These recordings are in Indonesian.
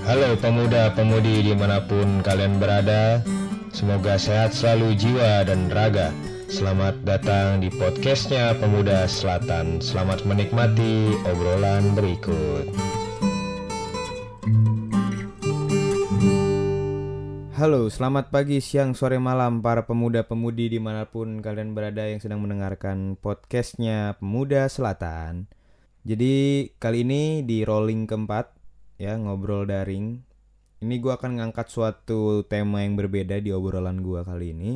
Halo pemuda-pemudi di mana pun kalian berada Semoga sehat selalu jiwa dan raga. Selamat datang di podcastnya Pemuda Selatan. Selamat menikmati obrolan berikut. Halo, selamat pagi, siang, sore, malam para pemuda-pemudi di mana pun kalian berada yang sedang mendengarkan podcastnya Pemuda Selatan. Jadi kali ini di rolling keempat ya ngobrol daring. Ini gue akan ngangkat suatu tema yang berbeda di obrolan gue kali ini.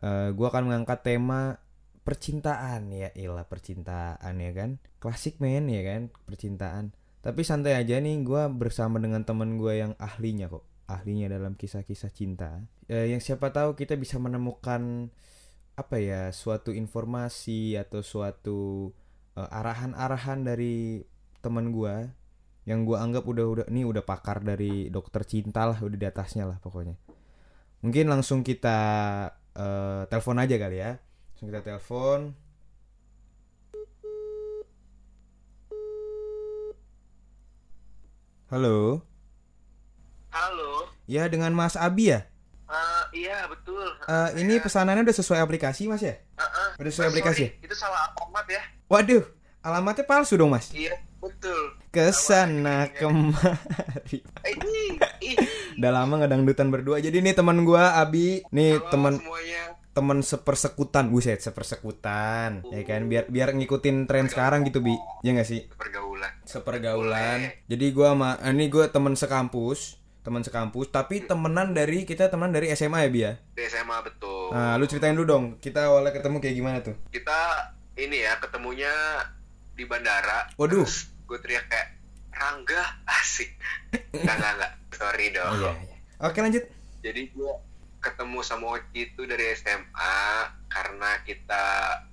Uh, gue akan mengangkat tema percintaan ya, ilah percintaan ya kan, klasik men ya kan, percintaan. Tapi santai aja nih, gue bersama dengan teman gue yang ahlinya kok ahlinya dalam kisah-kisah cinta eh, yang siapa tahu kita bisa menemukan apa ya suatu informasi atau suatu uh, arahan-arahan dari teman gue yang gue anggap udah udah ini udah pakar dari dokter cinta lah udah di atasnya lah pokoknya mungkin langsung kita uh, telepon aja kali ya langsung kita telepon halo Halo. Ya dengan Mas Abi ya? Uh, iya betul. Uh, ini pesanannya udah sesuai aplikasi Mas ya? Uh, uh, udah sesuai aplikasi? Sorry, itu salah alamat ya? Waduh, alamatnya palsu dong Mas? Iya betul. Ke sana kemari. udah lama ngedangdutan berdua. Jadi nih teman gua Abi, nih teman teman sepersekutan, buset sepersekutan, uh. ya kan? Biar biar ngikutin tren sekarang gitu bi, ya nggak sih? Sepergaulan. Sepergaulan. Boleh. Jadi gua sama, ini gua teman sekampus teman sekampus tapi temenan dari kita teman dari SMA ya Bia ya? di SMA betul nah lu ceritain dulu dong kita awalnya ketemu kayak gimana tuh kita ini ya ketemunya di bandara waduh gue teriak kayak Rangga asik. Enggak enggak enggak sorry dong. Oh, iya, iya. oke lanjut. Jadi gue ketemu sama Oci itu dari SMA karena kita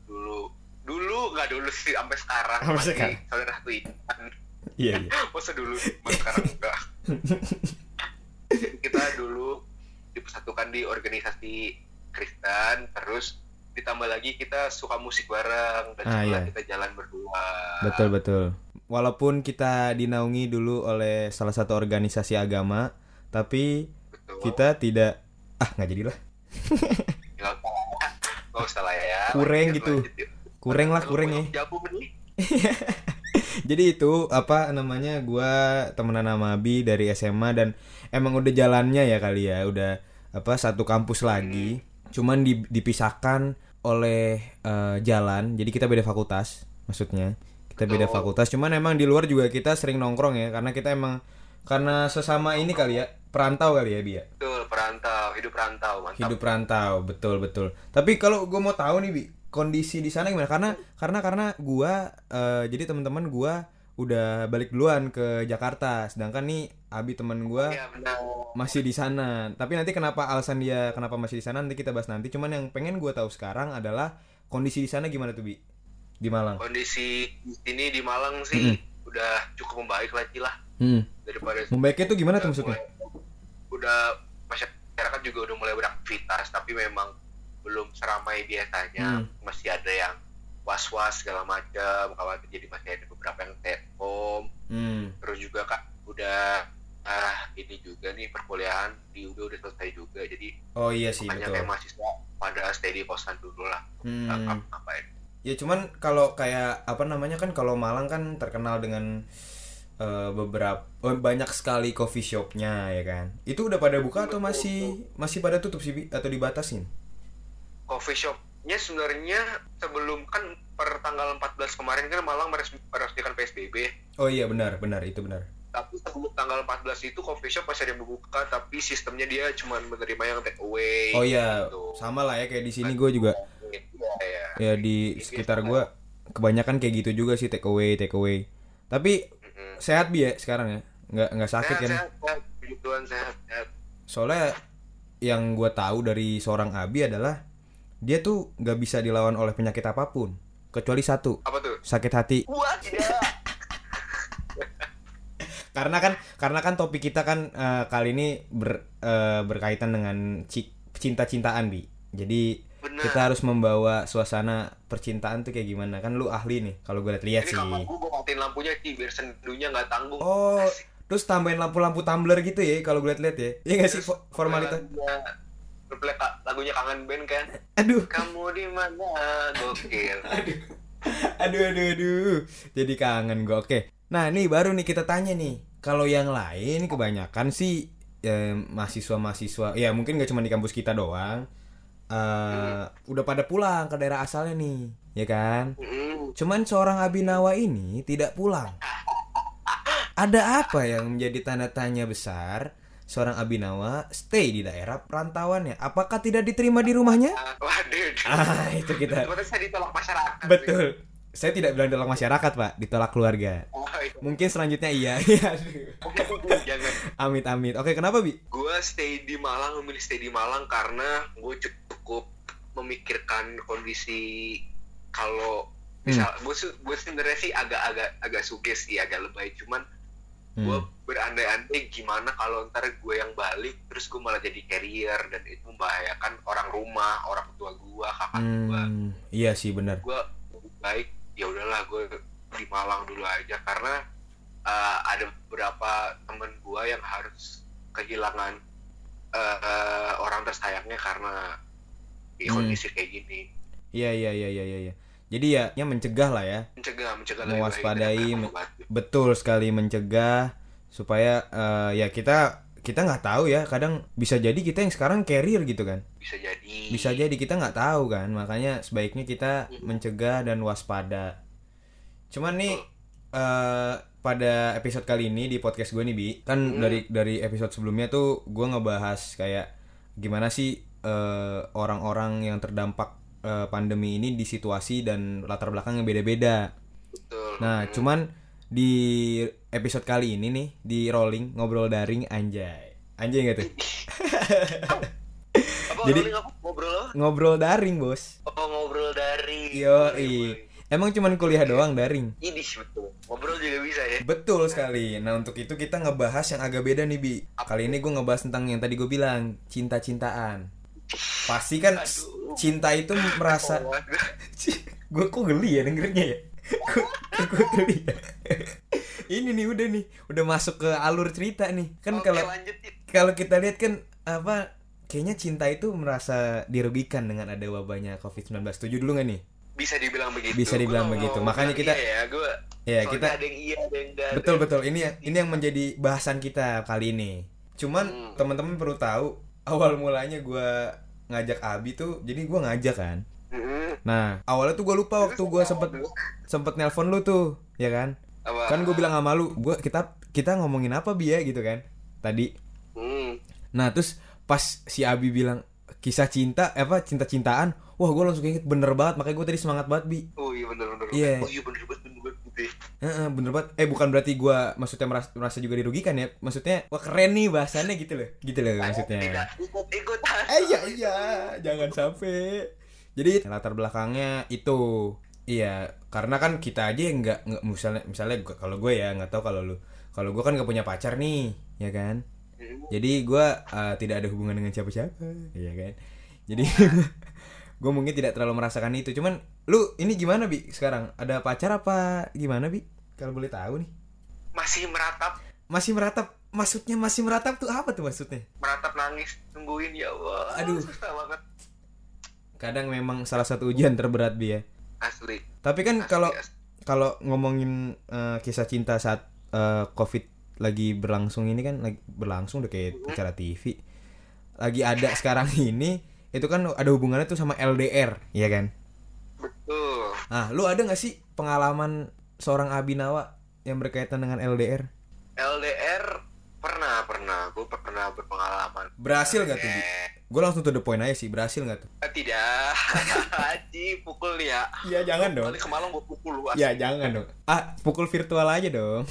dulu dulu nggak dulu sih sampai sekarang sampai sekarang. saudara satu iya iya. Masa dulu sekarang enggak. Kita dulu dipersatukan di organisasi Kristen terus ditambah lagi kita suka musik bareng dan ah, iya. kita jalan berdua. Betul betul. Walaupun kita dinaungi dulu oleh salah satu organisasi agama tapi betul. kita tidak ah nggak jadilah. Nggak usah. Lah ya. Kurang gitu. kurang lah kurang ya. jadi itu apa namanya gue temenan sama Abi dari SMA dan emang udah jalannya ya kali ya udah apa satu kampus lagi. Cuman dipisahkan oleh uh, jalan. Jadi kita beda fakultas maksudnya. Kita beda fakultas. Cuman emang di luar juga kita sering nongkrong ya karena kita emang karena sesama ini kali ya perantau kali ya Bi betul perantau. Hidup perantau mantap. Hidup perantau betul betul. Tapi kalau gue mau tahu nih Bi kondisi di sana gimana? Karena karena karena gua uh, jadi teman-teman gua udah balik duluan ke Jakarta. Sedangkan nih Abi teman gua ya, masih di sana. Tapi nanti kenapa alasan dia kenapa masih di sana nanti kita bahas nanti. Cuman yang pengen gua tahu sekarang adalah kondisi di sana gimana tuh bi? Di Malang. Kondisi di sini di Malang sih -hmm. udah cukup membaik lagi lah. Hmm. daripada membaiknya tuh gimana tuh maksudnya? Udah masyarakat juga udah mulai beraktivitas tapi memang belum seramai biasanya. Hmm. masih ada yang was-was segala macam khawatir jadi masih ada beberapa yang stay home. Hmm. terus juga kak udah ah ini juga nih perkuliahan di udah udah selesai juga jadi oh iya sih banyak yang mahasiswa pada stay di kosan dulu lah. Hmm. ngapain ya cuman kalau kayak apa namanya kan kalau Malang kan terkenal dengan uh, beberapa oh, banyak sekali coffee shopnya ya kan? Itu udah pada buka atau masih masih pada tutup sih atau dibatasin? Coffee shopnya sebenarnya sebelum kan per tanggal 14 kemarin kan Malang meresmikan PSBB. Oh iya benar benar itu benar. Tapi sebelum tanggal 14 itu coffee shop masih ada yang membuka tapi sistemnya dia cuma menerima yang take away. Oh iya gitu. sama lah ya kayak di sini gue juga. Ya, ya di sekitar gue kebanyakan kayak gitu juga sih take away take away. Tapi mm-hmm. sehat bi ya sekarang ya nggak nggak sakit sehat, kan? Sehat, sehat, sehat, sehat. Soalnya yang gue tahu dari seorang Abi adalah dia tuh nggak bisa dilawan oleh penyakit apa pun kecuali satu apa tuh? sakit hati. Wah, karena kan karena kan topik kita kan uh, kali ini ber, uh, berkaitan dengan cinta-cintaan bi. Jadi Bener. kita harus membawa suasana percintaan tuh kayak gimana. Kan lu ahli nih kalau gue lihat-lihat sih. ini gue matiin lampunya sih biar sendunya nggak tanggung. Oh terus tambahin lampu-lampu tumbler gitu ya kalau gue liat-liat ya. Iya gak sih fo- formalitas? Lagunya- Replay ka- lagunya kangen band kan? Aduh. Kamu di mana? Gokil. Aduh. Aduh aduh jadi kangen gue oke. Nah nih baru nih kita tanya nih. Kalau yang lain kebanyakan sih eh, mahasiswa-mahasiswa ya mungkin gak cuma di kampus kita doang eh udah pada pulang ke daerah asalnya nih ya kan? Mm-mm. cuman seorang Abinawa ini tidak pulang. Ada apa yang menjadi tanda tanya besar seorang Abinawa stay di daerah perantauannya. Apakah tidak diterima di rumahnya? Ah, waduh. Ah itu kita. Saya ditolak masyarakat sih. betul. Saya tidak bilang ditolak masyarakat pak. Ditolak keluarga. Oh, iya. mungkin selanjutnya iya. Iya, jangan amit amit. Oke kenapa bi? Gue stay di Malang memilih stay di Malang karena gue cukup memikirkan kondisi kalau misal gue gue sebenarnya sih agak-agak agak suges sih agak lebay. Cuman gue Hmm. berandai-andai gimana kalau ntar gue yang balik terus gue malah jadi carrier dan itu membahayakan orang rumah orang tua gue kakak gue Hmm, iya sih benar. Gue baik ya udahlah gue di Malang dulu aja. Karena uh, ada beberapa temen gue yang harus kehilangan uh, orang tersayangnya karena di Hmm. kondisi kayak gini. Iya iya iya iya iya jadi ya ya mencegah lah ya. Mencegah mencegah Mewaspadai, daripada me- mengobati. betul sekali mencegah supaya eh, ya kita kita nggak tahu ya kadang bisa jadi kita yang sekarang carrier gitu kan. Bisa jadi. Bisa jadi kita nggak tahu kan makanya sebaiknya kita mencegah dan waspada. Cuman nih eh pada episode kali ini di podcast gue nih bi kan dari dari episode sebelumnya tuh gue ngebahas kayak gimana sih eh, orang-orang yang terdampak eh, pandemi ini di situasi dan latar belakang yang beda-beda Nah, cuman di episode kali ini nih di rolling ngobrol daring anjay. Anjay gak tuh? apa jadi- ngobrol? Ngobrol daring, Bos. oh ngobrol dari Yoi. Emang cuman kuliah doang daring. ini betul ngobrol juga bisa ya Betul sekali. Nah, untuk itu kita ngebahas yang agak beda nih, Bi. Kali ini gue ngebahas tentang yang tadi gue bilang, cinta-cintaan. Pasti kan Aduh. cinta itu merasa Oh, gue kok geli ya dengernya ya? Gue geli ya? Ini nih udah nih. Udah masuk ke alur cerita nih. Kan kalau kalau kita lihat kan apa kayaknya cinta itu merasa dirugikan dengan ada wabahnya covid-19 setuju dulu gak nih? Bisa dibilang begitu. Bisa dibilang Gua begitu. Makanya kita- iya ya gue ya kita ada yang iya ada yang enggak betul betul. Ini ini yang menjadi bahasan kita kali ini. Cuman Hmm. teman-teman perlu tahu awal mulanya gue ngajak Abi tuh jadi gue ngajak kan. Nah awalnya tuh gue lupa waktu gue sempet sempet nelpon lu tuh ya kan? Apa? Kan gue bilang sama lu gue kita kita ngomongin apa bi ya? Gitu kan tadi. Hmm. nah terus pas si Abi bilang kisah cinta eh, apa cinta cintaan wah gue langsung inget bener banget. Makanya gue tadi semangat banget bi. Oh iya bener bener Iya. oh iya bener banget ya. Heeh, bener banget. Eh bukan berarti gue maksudnya merasa, merasa juga dirugikan ya. Maksudnya wah keren nih bahasannya gitu loh. Gitu loh maksudnya. Tidak ikut. Ikutan eh iya iya. Jangan sampai. Jadi latar belakangnya itu. Iya karena kan kita aja yang nggak nggak misalnya misalnya kalau gue ya nggak tahu kalau lu. Kalau gue kan nggak punya pacar nih ya kan? Hmm. jadi gue uh, tidak ada hubungan dengan siapa-siapa ya kan? Jadi gue mungkin tidak terlalu merasakan itu. Cuman lu ini gimana bi sekarang? Ada pacar apa gimana bi? Kalau boleh tahu nih. Masih meratap. Masih meratap? Maksudnya masih meratap tuh apa tuh maksudnya? Meratap nangis tungguin ya Allah. Aduh. susah banget. Kadang memang salah satu ujian terberat bi ya. Asli. Tapi kan kalau kalau ngomongin eh, kisah cinta saat eh, covid lagi berlangsung ini kan lagi berlangsung udah kayak acara TV lagi ada sekarang ini itu kan ada hubungannya tuh sama LDR ya kan nah lu ada nggak sih pengalaman seorang Abinawa yang berkaitan dengan LDR LDR pernah pernah. Gue pernah berpengalaman. Berhasil nggak tuh? Eh, gue langsung to the point aja sih berhasil nggak tuh? Tidak. Haji pukul nih ya. Iya jangan dong. Kali ke Malang gue pukul lu ya jangan dong. Ah pukul virtual aja dong.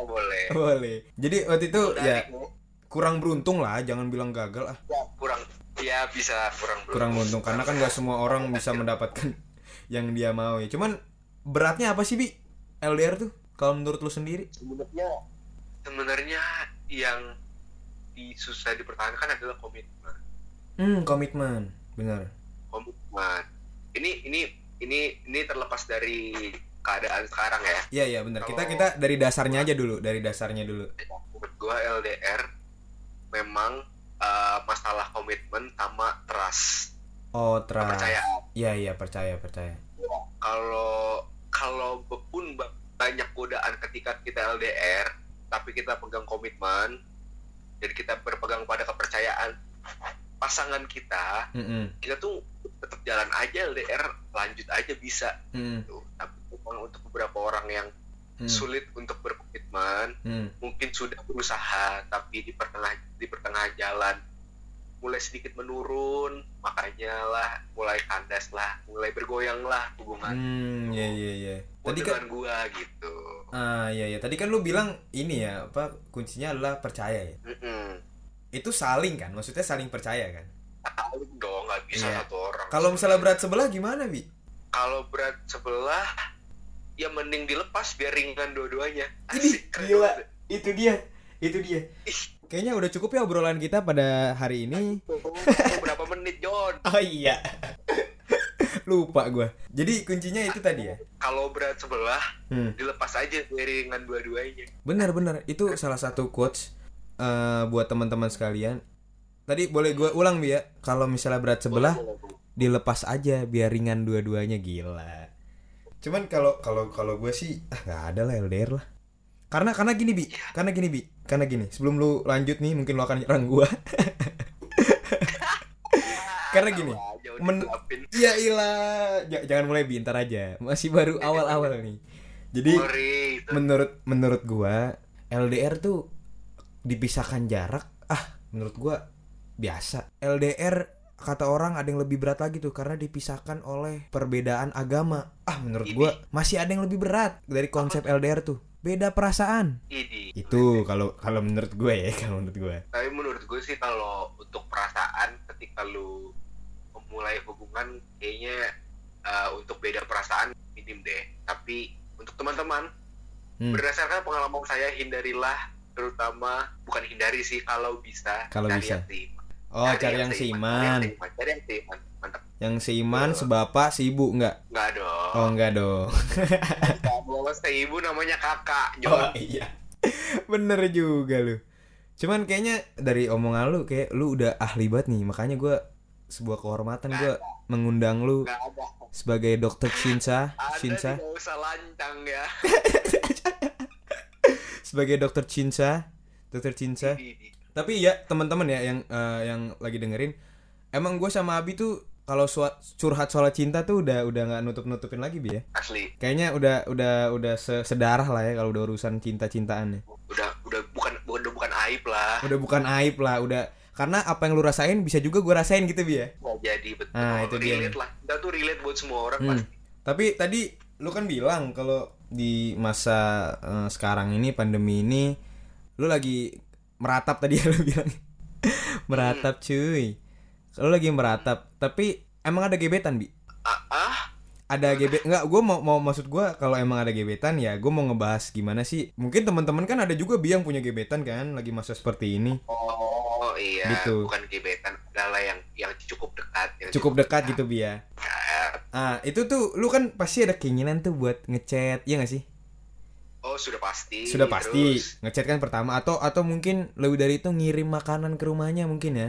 Oh, boleh. Boleh. Jadi waktu itu Dari ya gua, kurang beruntung lah jangan bilang gagal ah. Ya, kurang. Ya bisa kurang kurang beruntung karena kan nggak semua orang bisa mendapatkan yang dia mau ya. Cuman beratnya apa sih bi? LDR tuh kalau menurut lu sendiri? Sebenarnya sebenarnya yang susah dipertahankan adalah komitmen. Hmm komitmen. Benar. Komitmen. Ini ini ini ini terlepas dari keadaan sekarang ya. Iya iya benar. Kita kita dari dasarnya aja dulu dari dasarnya dulu. Gua LDR memang uh, masalah komitmen sama trust Oh, trust. kepercayaan Iya, iya, percaya, percaya. kalau kalau pun ba- banyak godaan ketika kita LDR tapi kita pegang komitmen dan kita berpegang pada kepercayaan pasangan kita Mm-mm. kita tuh tetap jalan aja LDR lanjut aja bisa Mm-mm. tuh tapi untuk beberapa orang yang Mm. sulit untuk berkomitmen Mm. mungkin sudah berusaha tapi di pertengah di pertengahan jalan mulai sedikit menurun makanya lah mulai kandas lah mulai bergoyang lah hubungan Hmm, iya, iya, iya. Tadi kan, gua gitu ah, iya, iya. Tadi kan lu bilang ini ya, apa kuncinya adalah percaya ya. Mm-mm. Itu saling kan, maksudnya saling percaya kan. tahu dong nggak bisa Iya. satu orang Kalau misalnya berat sebelah gimana, Bi? kalau berat sebelah ya mending dilepas biar ringan dua-duanya Ini gila. Itu dia, itu dia. Kayaknya udah cukup ya obrolan kita pada hari ini. Berapa menit John Oh iya. Lupa gua. Jadi kuncinya itu tadi ya. kalau berat sebelah Hmm. dilepas aja biar ringan dua-duanya Benar benar itu salah satu quotes eh, buat teman-teman sekalian. Tadi boleh gue ulang bi ya. Kalau misalnya berat sebelah dilepas aja biar ringan dua-duanya gila. Cuman kalau kalau kalau gue sih ah nggak ada lah LDR lah. Karena karena gini bi, karena gini bi, karena gini. Sebelum lu lanjut nih mungkin lu akan nyerang gue. Karena gini, men-. Iya ilah, J- jangan mulai bi, ntar aja. Masih baru awal-awal nih. Jadi menurut menurut gua LDR tuh dipisahkan jarak ah menurut gua biasa LDR kata orang ada yang lebih berat lagi tuh karena dipisahkan oleh perbedaan agama ah menurut gua masih ada yang lebih berat dari konsep LDR tuh beda perasaan Ini. itu kalau kalau menurut gue ya kalau menurut gue Tapi menurut gue sih kalau untuk perasaan ketika lu memulai hubungan kayaknya uh, untuk beda perasaan minim deh. Tapi untuk teman-teman Hmm. berdasarkan pengalaman saya hindarilah terutama bukan hindari sih kalau bisa Kalau cari bisa. yang seiman. oh cari yang seiman Cari yang seiman. Cari yang seiman. Mantap. yang seiman sebapak seibu enggak Enggak dong. oh enggak dong Kalau seibu namanya kakak, Oh John. iya. Bener juga lu. Cuman kayaknya dari omongan lu Kayak lu udah ahli banget nih. Makanya gue Sebuah kehormatan gue Mengundang lu. Sebagai dokter Shinsa Ada Shinsa. tidak usah lancang ya. Sebagai dokter Shinsa Dokter di- Tapi ya teman-teman ya Yang eh, yang lagi dengerin Emang gue sama Abi tuh kalau curhat soal cinta tuh udah udah nggak nutup nutupin lagi bi ya Asli. kayaknya udah udah udah se- sedarah lah ya kalau udah urusan cinta cintaan Udah udah bukan udah bukan aib lah. udah bukan aib lah udah karena apa yang lu rasain bisa juga gue rasain gitu bi ya jadi betul. Ah, itu dia relate lah. Kita tuh relate buat semua orang Hmm. pasti. Tapi tadi lu kan bilang kalau di masa eh, sekarang ini pandemi ini lu lagi meratap tadi ya lu bilang. meratap cuy. Lu lagi meratap, tapi emang ada gebetan, Bi? Ah? Ada gebet enggak gue mau mau maksud gua kalau emang ada gebetan ya gue mau ngebahas gimana sih mungkin teman-teman kan ada juga bi yang punya gebetan kan lagi masa seperti ini Oh iya, Gitu. bukan gebetan, adalah yang yang cukup dekat. Yang cukup dekat gitu bi ya dekat. ah itu tuh lu kan pasti ada keinginan tuh buat ngechat ya gak sih Oh sudah pasti. Sudah pasti Terus, ngechat kan pertama atau atau mungkin lebih dari itu ngirim makanan ke rumahnya mungkin ya.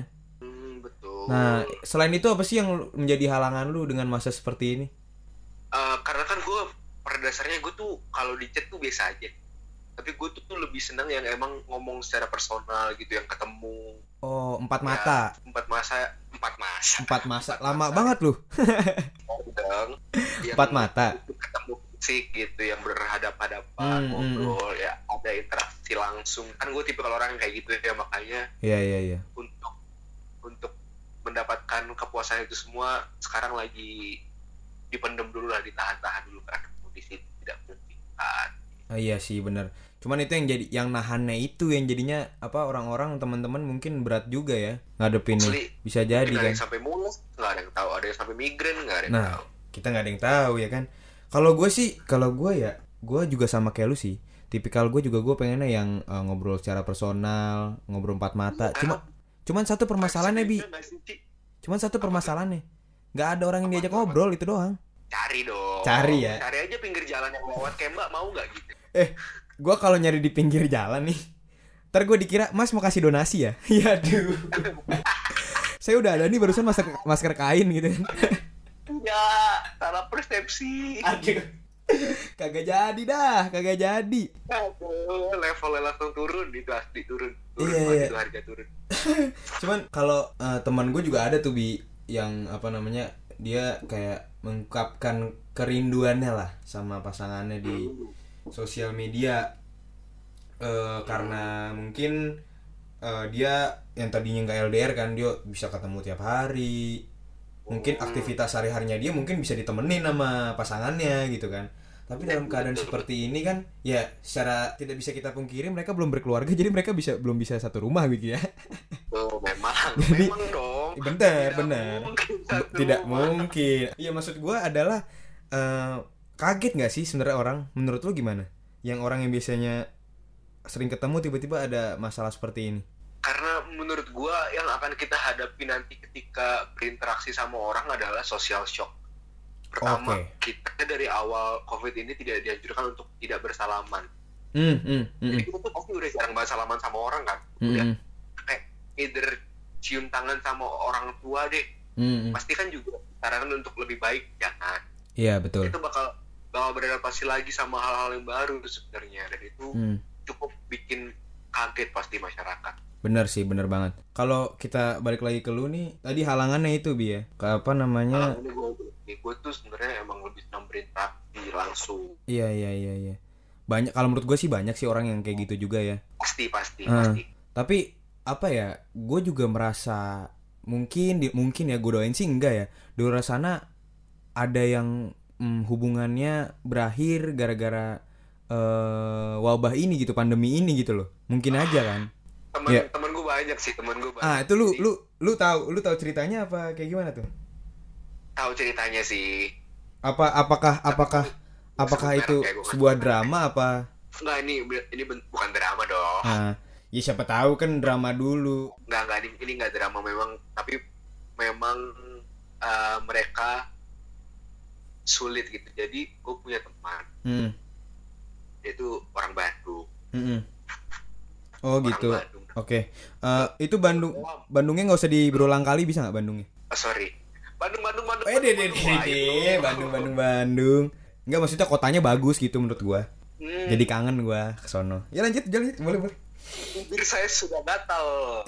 Hmm. Nah, selain itu apa sih yang menjadi halangan lu dengan masa seperti ini? Eh, karena kan gue pada dasarnya gue tuh kalau di chat tuh biasa aja. Tapi gue tuh, tuh lebih senang yang emang ngomong secara personal gitu, yang ketemu. Oh, empat Ya, mata. empat masa, empat masa. Empat masa. Empat Lama masa. banget lu. dong. Empat mata. ketemu fisik gitu yang berhadapan-hadapan Hmm, hmm, ngobrol ya ada interaksi langsung kan gue tipe kalau orang kayak gitu ya makanya Iya, iya, iya. untuk untuk mendapatkan kepuasan itu semua sekarang lagi dipendem dulu lah ditahan-tahan dulu karena kondisi tidak memungkinkan Ah, iya sih bener Cuman itu yang jadi yang nahannya itu yang jadinya apa orang-orang teman-teman mungkin berat juga ya ngadepinnya. Asli. Bisa jadi Mungkin ada kan. sampai mules nggak ada yang tahu ada yang sampai migrain nggak ada yang Nah, tahu kita nggak ada yang tahu ya kan. Kalau gue sih, kalau gue ya, gue juga sama kayak lu sih. Tipikal gue juga gue pengennya yang eh, ngobrol secara personal, ngobrol empat mata. Cuma, cuman satu permasalahannya bi, Iya cuman satu permasalahannya. Nggak ada orang yang diajak ngobrol itu doang. cari dong. Cari ya. cari aja pinggir jalan yang lewat. Kayak mbak mau nggak gitu? Eh, gue kalau nyari di pinggir jalan nih, Ntar gue dikira Mas mau kasih donasi ya? Ya aduh. Saya udah ada nih barusan masker, masker kain gitu. Kan ya salah persepsi. Aduh Kagak jadi dah Kagak jadi. Aduh, levelnya langsung turun itu asli turun. Turun banget iya. itu harga turun. Cuman kalau eh, teman gue juga ada tuh Bi Yang apa namanya Dia kayak mengungkapkan kerinduannya lah Sama pasangannya di sosial media. Eh, Karena mungkin eh, dia yang tadinya nggak LDR kan Dia bisa ketemu tiap hari Mungkin aktivitas sehari-harinya dia mungkin bisa ditemenin sama pasangannya gitu kan. Tapi dalam keadaan seperti ini kan ya secara tidak bisa kita pungkiri mereka belum berkeluarga jadi mereka bisa belum bisa satu rumah gitu ya. Oh memang. Jadi- memang dong. bener Tidak bener mungkin tidak rumah. mungkin. Iya maksud gua adalah eh, kaget nggak sih sebenarnya orang? Menurut lu gimana? Yang orang yang biasanya sering ketemu tiba-tiba ada masalah seperti ini? Karena menurut gua yang akan kita hadapi nanti ketika berinteraksi sama orang adalah social shock. Pertama Oke. kita dari awal covid ini tidak dianjurkan untuk tidak bersalaman. Hmm hmm hmm. Jadi kita tuh pasti udah jarang banget salaman sama orang kan? Hmm, udah hmm, kayak either cium tangan sama orang tua deh. Hmm, hmm. pasti kan juga sarankan untuk lebih baik jangan iya betul. Itu bakal bakal beradaptasi lagi sama hal-hal yang baru sebenarnya. Dan itu hmm. cukup bikin kaget pasti masyarakat Bener sih, bener banget. Kalau kita balik lagi ke lu nih, tadi halangannya itu bi ya, ke apa namanya? Kalau ini gue gue tuh sebenarnya emang lebih senang berinteraksi langsung Iya iya iya iya. Banyak kalau menurut gue sih banyak sih orang yang kayak gitu juga ya. pasti pasti Ah. pasti Tapi apa ya? Gue juga merasa mungkin di, mungkin ya gue doain sih enggak ya. Di luar sana ada yang mm, hubungannya berakhir gara-gara eh, wabah ini gitu, pandemi ini gitu loh. Mungkin aja kan. Teman Iya. teman gue banyak sih teman gue banyak Ah itu lu sih. lu lu tahu lu tahu ceritanya apa kayak gimana tuh? tahu ceritanya sih Apa apakah apakah apakah itu sebuah drama apa? Enggak ini ini bukan drama dong Nah, ya siapa tahu kan drama dulu. nggak nggak ini ini nggak drama memang tapi memang eh, mereka sulit gitu jadi gue punya teman Hmm. dia itu orang Bandung mm-mm. Oh orang gitu. Bandung Oke. Eh, itu Bandung Bandungnya nggak usah di berulang kali bisa nggak Bandungnya? Oh, sorry Bandung Bandung Bandung Eh deh deh Bandung, deh. Bandung Bandung Bandung. Enggak maksudnya kotanya bagus gitu menurut gua. Hmm, Jadi kangen gua ke sono. Ya lanjut, lanjut. boleh boleh. bibir saya sudah gatal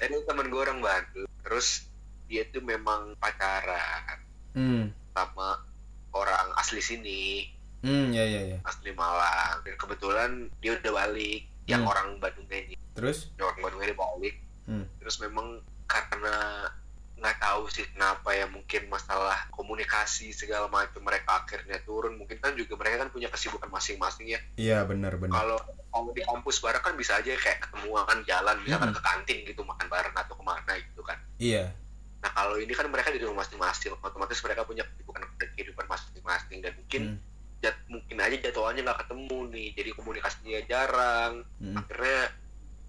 Jadi teman gue orang Bandung terus dia tuh memang pacaran Hmm. sama orang asli sini Hmm, ya ya ya. asli Malang dan kebetulan dia udah balik yang Hmm. orang Bandungnya ini Terus? yang orang Bandungnya dia balik Hmm. terus memang karena nggak tahu sih kenapa ya mungkin masalah komunikasi segala macam mereka akhirnya turun mungkin kan juga mereka kan punya kesibukan masing-masing ya Iya benar benar. kalau kalau di kampus bareng kan bisa aja kayak ketemuan jalan misalkan Hmm. ke kantin gitu makan bareng atau ke mana gitu kan Iya. nah kalau ini kan mereka di rumah masing-masing otomatis mereka punya kesibukan kehidupan masing-masing dan mungkin Hmm. Jat, mungkin aja jadwalnya nggak ketemu nih jadi komunikasinya jarang Hmm. akhirnya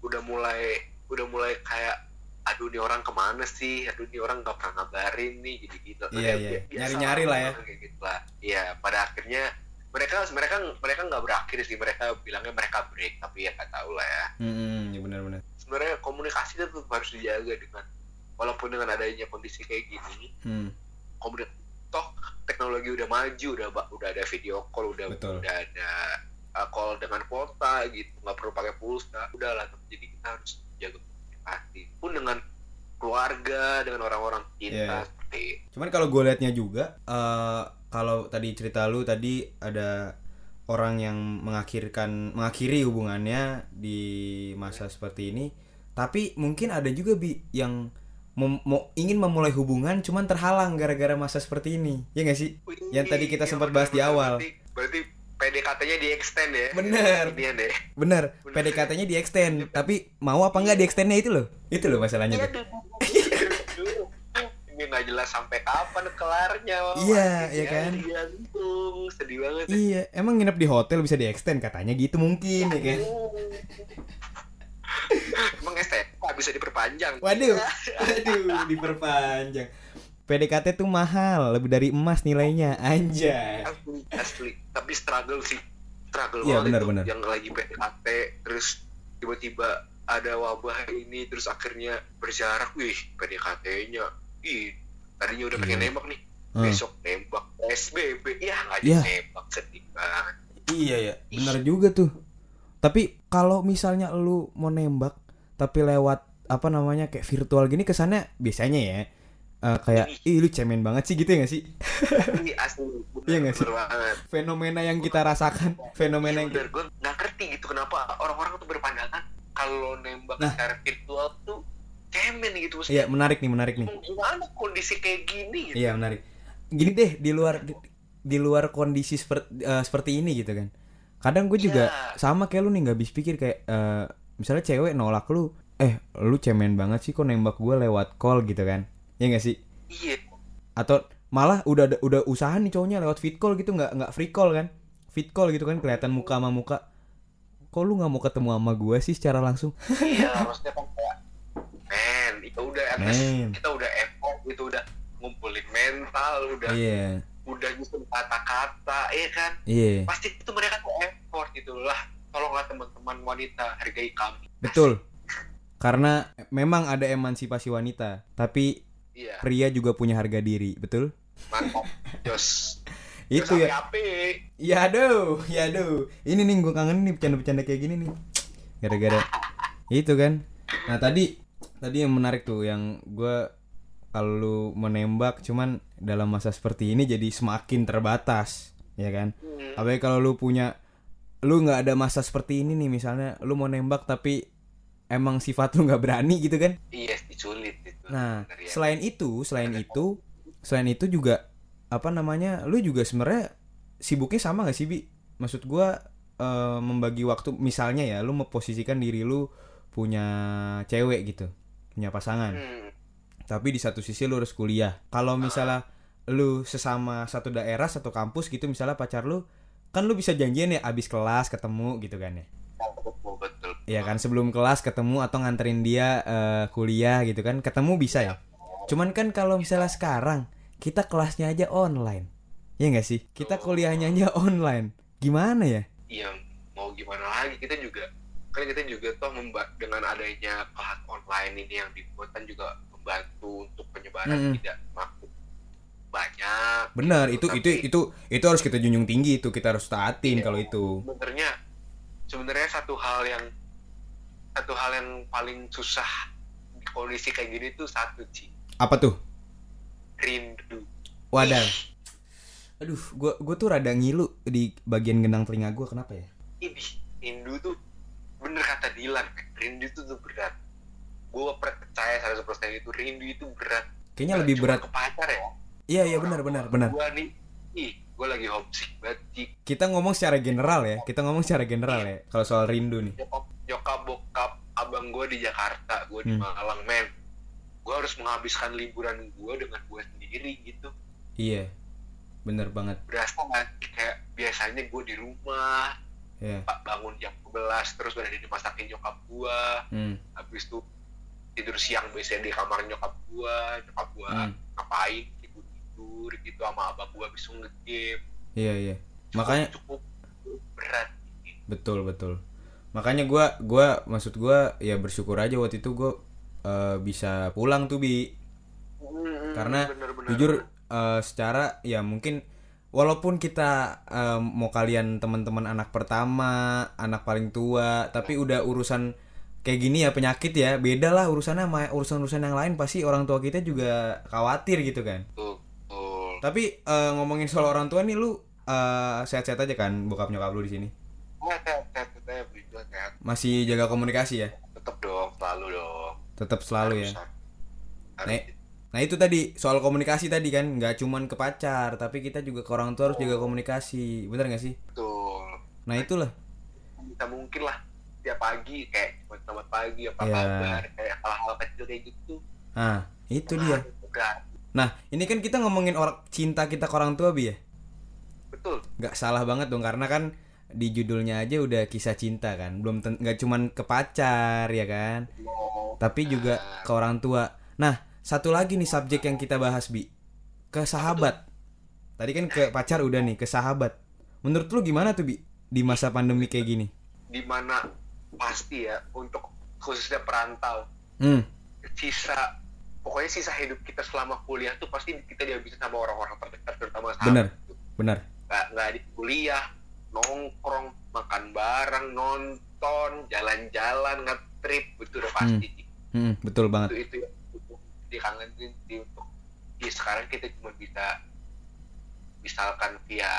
udah mulai udah mulai kayak aduh nih orang ke mana sih aduh nih orang nggak pernah ngabarin nih jadi gitu Iya, iya. Nyari-nyari lah ya. kayak gitu lah iya pada akhirnya mereka mereka mereka nggak berakhir sih mereka bilangnya mereka break tapi ya nggak tahu lah ya Hmm, ya benar benar. sebenarnya komunikasi itu harus dijaga dengan walaupun dengan adanya kondisi kayak gini Hmm. komunikasi toh teknologi udah maju udah udah ada video call udah Betul. udah ada uh, call dengan kuota gitu nggak perlu pakai pulsa udah lah jadi kita harus jaga komunikasi pun dengan keluarga dengan orang-orang Iya, cinta iya. seperti Cuman kalau gue liatnya juga, eh kalau tadi cerita lu tadi ada orang yang mengakhirkan mengakhiri hubungannya di masa seperti ini, tapi mungkin ada juga bi yang mem- mau ingin memulai hubungan cuman terhalang gara-gara masa seperti ini, ya nggak sih? Yang tadi kita Iya, sempat bahas di awal. berarti, berarti PDKT-nya di extend ya Bener. Inian deh Bener, Bener. PDKT-nya di extend, tapi mau apa nggak di extendnya itu loh, itu loh masalahnya. Iya, tuh. ini nggak jelas sampai kapan kelarnya Iya, iya kan? gantung. sedih banget Iya, emang nginep di hotel bisa di extend katanya gitu mungkin ya kan? Emang STK bisa diperpanjang? Waduh, waduh, diperpanjang. PDKT tuh mahal, lebih dari emas nilainya, anjay. Asli, asli. Tapi struggle sih. struggle Iya, banget itu benar. yang lagi PDKT terus tiba-tiba ada wabah ini terus akhirnya berjarak wih PDKT-nya ih tadinya udah pengen Iya. nembak nih Hmm. besok nembak PSBB ya nggak jadi nembak sedih banget Iya ya, benar juga tuh. Tapi kalau misalnya lu mau nembak tapi lewat apa namanya kayak virtual gini kesannya biasanya ya eh, kayak ih lu cemen banget sih gitu ya gak sih? ini asli bener, Iya nggak sih? banget Fenomena yang kita rasakan, fenomena yang bener gue nggak ngerti gitu kenapa orang-orang tuh berpandangan kalau nembak Nah. secara virtual tuh cemen gitu Iya, menarik nih, menarik nih. gimana kondisi kayak gini gitu Iya, menarik. Gini deh, di luar di, di luar kondisi seperti seperti ini gitu kan. Kadang gue juga Iya. sama kayak lu nih nggak habis pikir kayak eh, misalnya cewek nolak lu, eh lu cemen banget sih kok nembak gue lewat call gitu kan. Ya gak sih? iya atau malah udah udah usaha nih cowoknya lewat fit call gitu nggak nggak free call kan fit call gitu kan kelihatan muka sama muka kok lu nggak mau ketemu sama gua sih secara langsung iya maksudnya kan kayak men itu udah kita udah effort gitu udah ngumpulin mental udah iya udah nyusun kata-kata iya kan? Iya. Pasti itu mereka tuh effort gitu lah. Tolonglah teman-teman wanita hargai kami. Betul. Karena memang ada emansipasi wanita tapi iya. pria juga punya harga diri betul? Mantap. Jos. Itu ya. api. Ya aduh. Ya aduh. Ini nih gue kangen nih bercanda-bercanda kayak gini nih. Gara-gara itu kan. Nah tadi tadi yang menarik tuh yang gue kalau lu menembak cuman dalam masa seperti ini jadi semakin terbatas ya kan Hmm, apalagi kalau lu punya lu nggak ada masa seperti ini nih misalnya lu mau nembak tapi emang sifat lu nggak berani gitu kan iya sulit itu Nah, ya. selain itu, selain itu, selain itu juga apa namanya? Lu juga sebenarnya sibuknya sama gak sih, Bi? Maksud gua eh, membagi waktu misalnya ya, lu memposisikan diri lu punya cewek gitu, punya pasangan. Hmm, Tapi di satu sisi lu harus kuliah. Kalau misalnya lu sesama satu daerah, satu kampus gitu, misalnya pacar lu kan lu bisa janjian ya abis kelas ketemu gitu kan ya. betul betul Iya kan sebelum kelas ketemu atau nganterin dia eh, kuliah gitu kan ketemu bisa ya. Cuman kan kalau misalnya sekarang kita kelasnya aja online, ya nggak sih? Kita kuliahnya aja online, gimana ya? iya mau gimana lagi kita juga kan kita juga toh memba- dengan adanya kelas online ini yang dibuat kan juga membantu untuk penyebaran Mm-mm. tidak makin banyak Bener gitu. itu itu Tapi itu itu harus kita junjung tinggi itu kita harus taatin Iya. kalau itu. sebenarnya sebenarnya satu hal yang satu hal yang paling susah di kondisi kayak gini tuh satu sih Apa tuh? rindu Wadah. Aduh, gua gua tuh rada ngilu di bagian genang telinga gua kenapa ya? ini rindu tuh bener kata Dilan rindu itu tuh berat gue percaya 100% itu rindu itu berat Kayaknya Nggak lebih cuma berat. ke pacar ya Iya iya benar benar benar. gue nih ih gue lagi homesick banget. Kita ngomong secara general ya. Kita ngomong secara general ya. Kalau soal rindu nih. nyokap nyokap bokap abang gue di Jakarta gue di Hmm. Malang men gue harus menghabiskan liburan gue dengan gue sendiri gitu Iya. Bener banget. berasa nggak kayak biasanya gue di rumah pak bangun jam 11 terus udah dimasakin nyokap gue Hmm. habis itu tidur siang biasanya di kamar nyokap gue nyokap gue Hmm. ngapain tidur tidur gitu sama abang gue habis itu nge-game Iya iya. Cukup- Makanya cukup berat betul betul. Makanya gua gua maksud gua ya bersyukur aja waktu itu gua eh, bisa pulang tuh bi Hmm, karena bener-bener. jujur eh, secara ya mungkin walaupun kita eh, mau kalian teman-teman anak pertama anak paling tua tapi udah urusan kayak gini ya penyakit ya beda lah urusannya sama urusan-urusan yang lain pasti orang tua kita juga khawatir gitu kan Tuh, tuh. tapi eh, ngomongin soal orang tua nih lu eh, sehat-sehat aja kan bokap nyokap lu di sini sehat, masih jaga komunikasi ya Tetep dong, selalu dong. tetap selalu ya Harus, harus. Nek. Nah itu tadi soal komunikasi tadi kan nggak cuman ke pacar tapi kita juga ke orang tua harus jaga komunikasi bener nggak sih? Betul. Nah itulah Bisa mungkin lah tiap pagi kayak cuma selamat pagi apa Iya. kabar kayak hal-hal kecil kayak gitu. nah itu dia. Berat. Nah ini kan kita ngomongin orang cinta kita ke orang tua bi ya Betul. nggak salah banget dong karena kan di judulnya aja udah kisah cinta kan belum nggak cuman ke pacar ya kan tapi juga ke orang tua. Nah satu lagi nih subjek yang kita bahas bi ke sahabat. Tadi kan ke pacar udah nih ke sahabat. Menurut lu gimana tuh bi? di masa pandemi kayak gini? di mana pasti ya untuk khususnya perantau Hmm, sisa pokoknya sisa hidup kita selama kuliah tuh pasti kita dihabisin sama orang-orang terdekat terutama sahabat gitu. benar. nggak nggak di kuliah nongkrong makan bareng nonton jalan-jalan ngetrip itu udah pasti sih. Hmm, betul banget. itu itu yang untuk dikangenin sih untuk ya sekarang kita cuma bisa misalkan via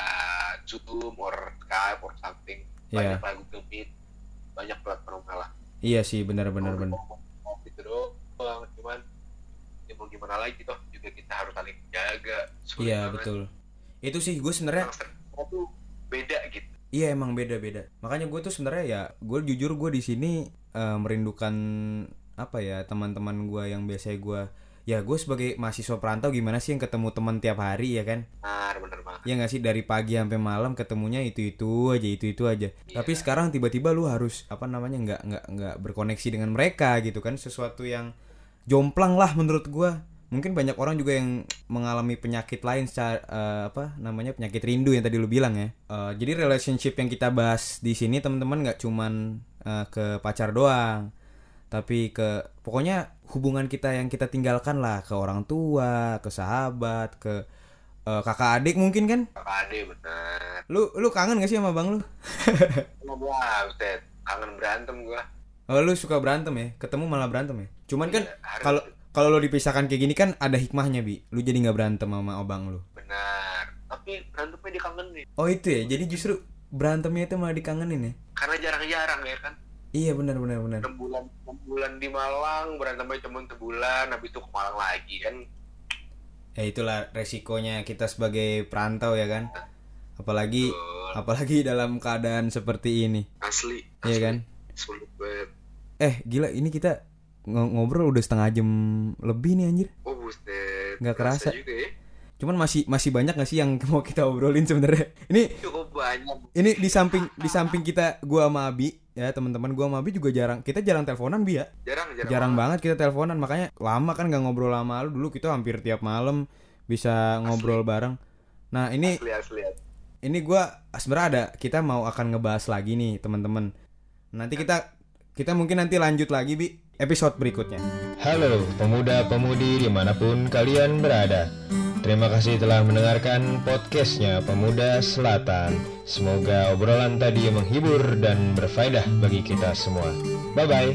Zoom or Skype or something Iya. banyak lah Google Meet banyak platform lah Iya sih, benar-benar benar. Gitu doang cuman ya mau gimana lagi toh juga kita harus saling jaga Iya, betul. Itu sih gue sebenarnya beda gitu Iya emang beda-beda. Makanya gue tuh sebenarnya ya, gue jujur gue di sini eh, merindukan apa ya teman-teman gue yang biasanya gue ya gue sebagai mahasiswa perantau gimana sih yang ketemu teman tiap hari ya kan? benar bener banget Ya nggak sih dari pagi sampai malam ketemunya itu itu aja itu itu aja. Tapi sekarang tiba-tiba lu harus apa namanya nggak nggak nggak berkoneksi dengan mereka gitu kan? Sesuatu yang jomplang lah menurut gua. Mungkin banyak orang juga yang mengalami penyakit lain secara eh, apa namanya penyakit rindu yang tadi lu bilang ya. Eh, jadi relationship yang kita bahas di sini teman-teman nggak cuman eh, ke pacar doang, tapi ke pokoknya hubungan kita yang kita tinggalkan lah ke orang tua, ke sahabat, ke eh, kakak adik mungkin kan? kakak ade bener Lu lu kangen gak sih sama bang lu? Buset kangen berantem gua Oh, lu suka berantem ya? Ketemu malah berantem ya? Cuman kan Iya, kalau kalau lo dipisahkan kayak gini kan ada hikmahnya bi. Lu jadi nggak berantem sama abang lu. benar tapi berantemnya dikangenin Oh itu ya. Jadi justru berantemnya itu malah dikangenin ya? karena jarang-jarang ya kan Iya benar benar benar. enam bulan enam bulan di Malang berantemnya cuma sebulan habis itu ke Malang lagi kan Ya itulah resikonya kita sebagai perantau ya kan. Apalagi Betul. apalagi dalam keadaan seperti ini. asli Iya asli. kan? sulit banget Eh gila ini kita ng- ngobrol udah setengah jam lebih nih anjir. oh buset Nggak kerasa. juga ya Cuman masih masih banyak gak sih yang mau kita obrolin sebenarnya? Ini cukup banyak. ini di samping di samping kita gua sama Abi ya teman-teman gua sama Abi juga jarang kita jarang teleponan bi ya? Jarang jarang, jarang banget. kita teleponan makanya lama kan nggak ngobrol lama lu. Dulu kita hampir tiap malam bisa ngobrol bareng. Nah ini asli asli asli. ini gua sebenarnya ada kita mau akan ngebahas lagi nih teman-teman. Nanti kita kita mungkin nanti lanjut lagi bi episode berikutnya. Halo pemuda-pemudi di mana pun kalian berada Terima kasih telah mendengarkan podcastnya Pemuda Selatan. Semoga obrolan tadi menghibur dan berfaedah bagi kita semua. Bye-bye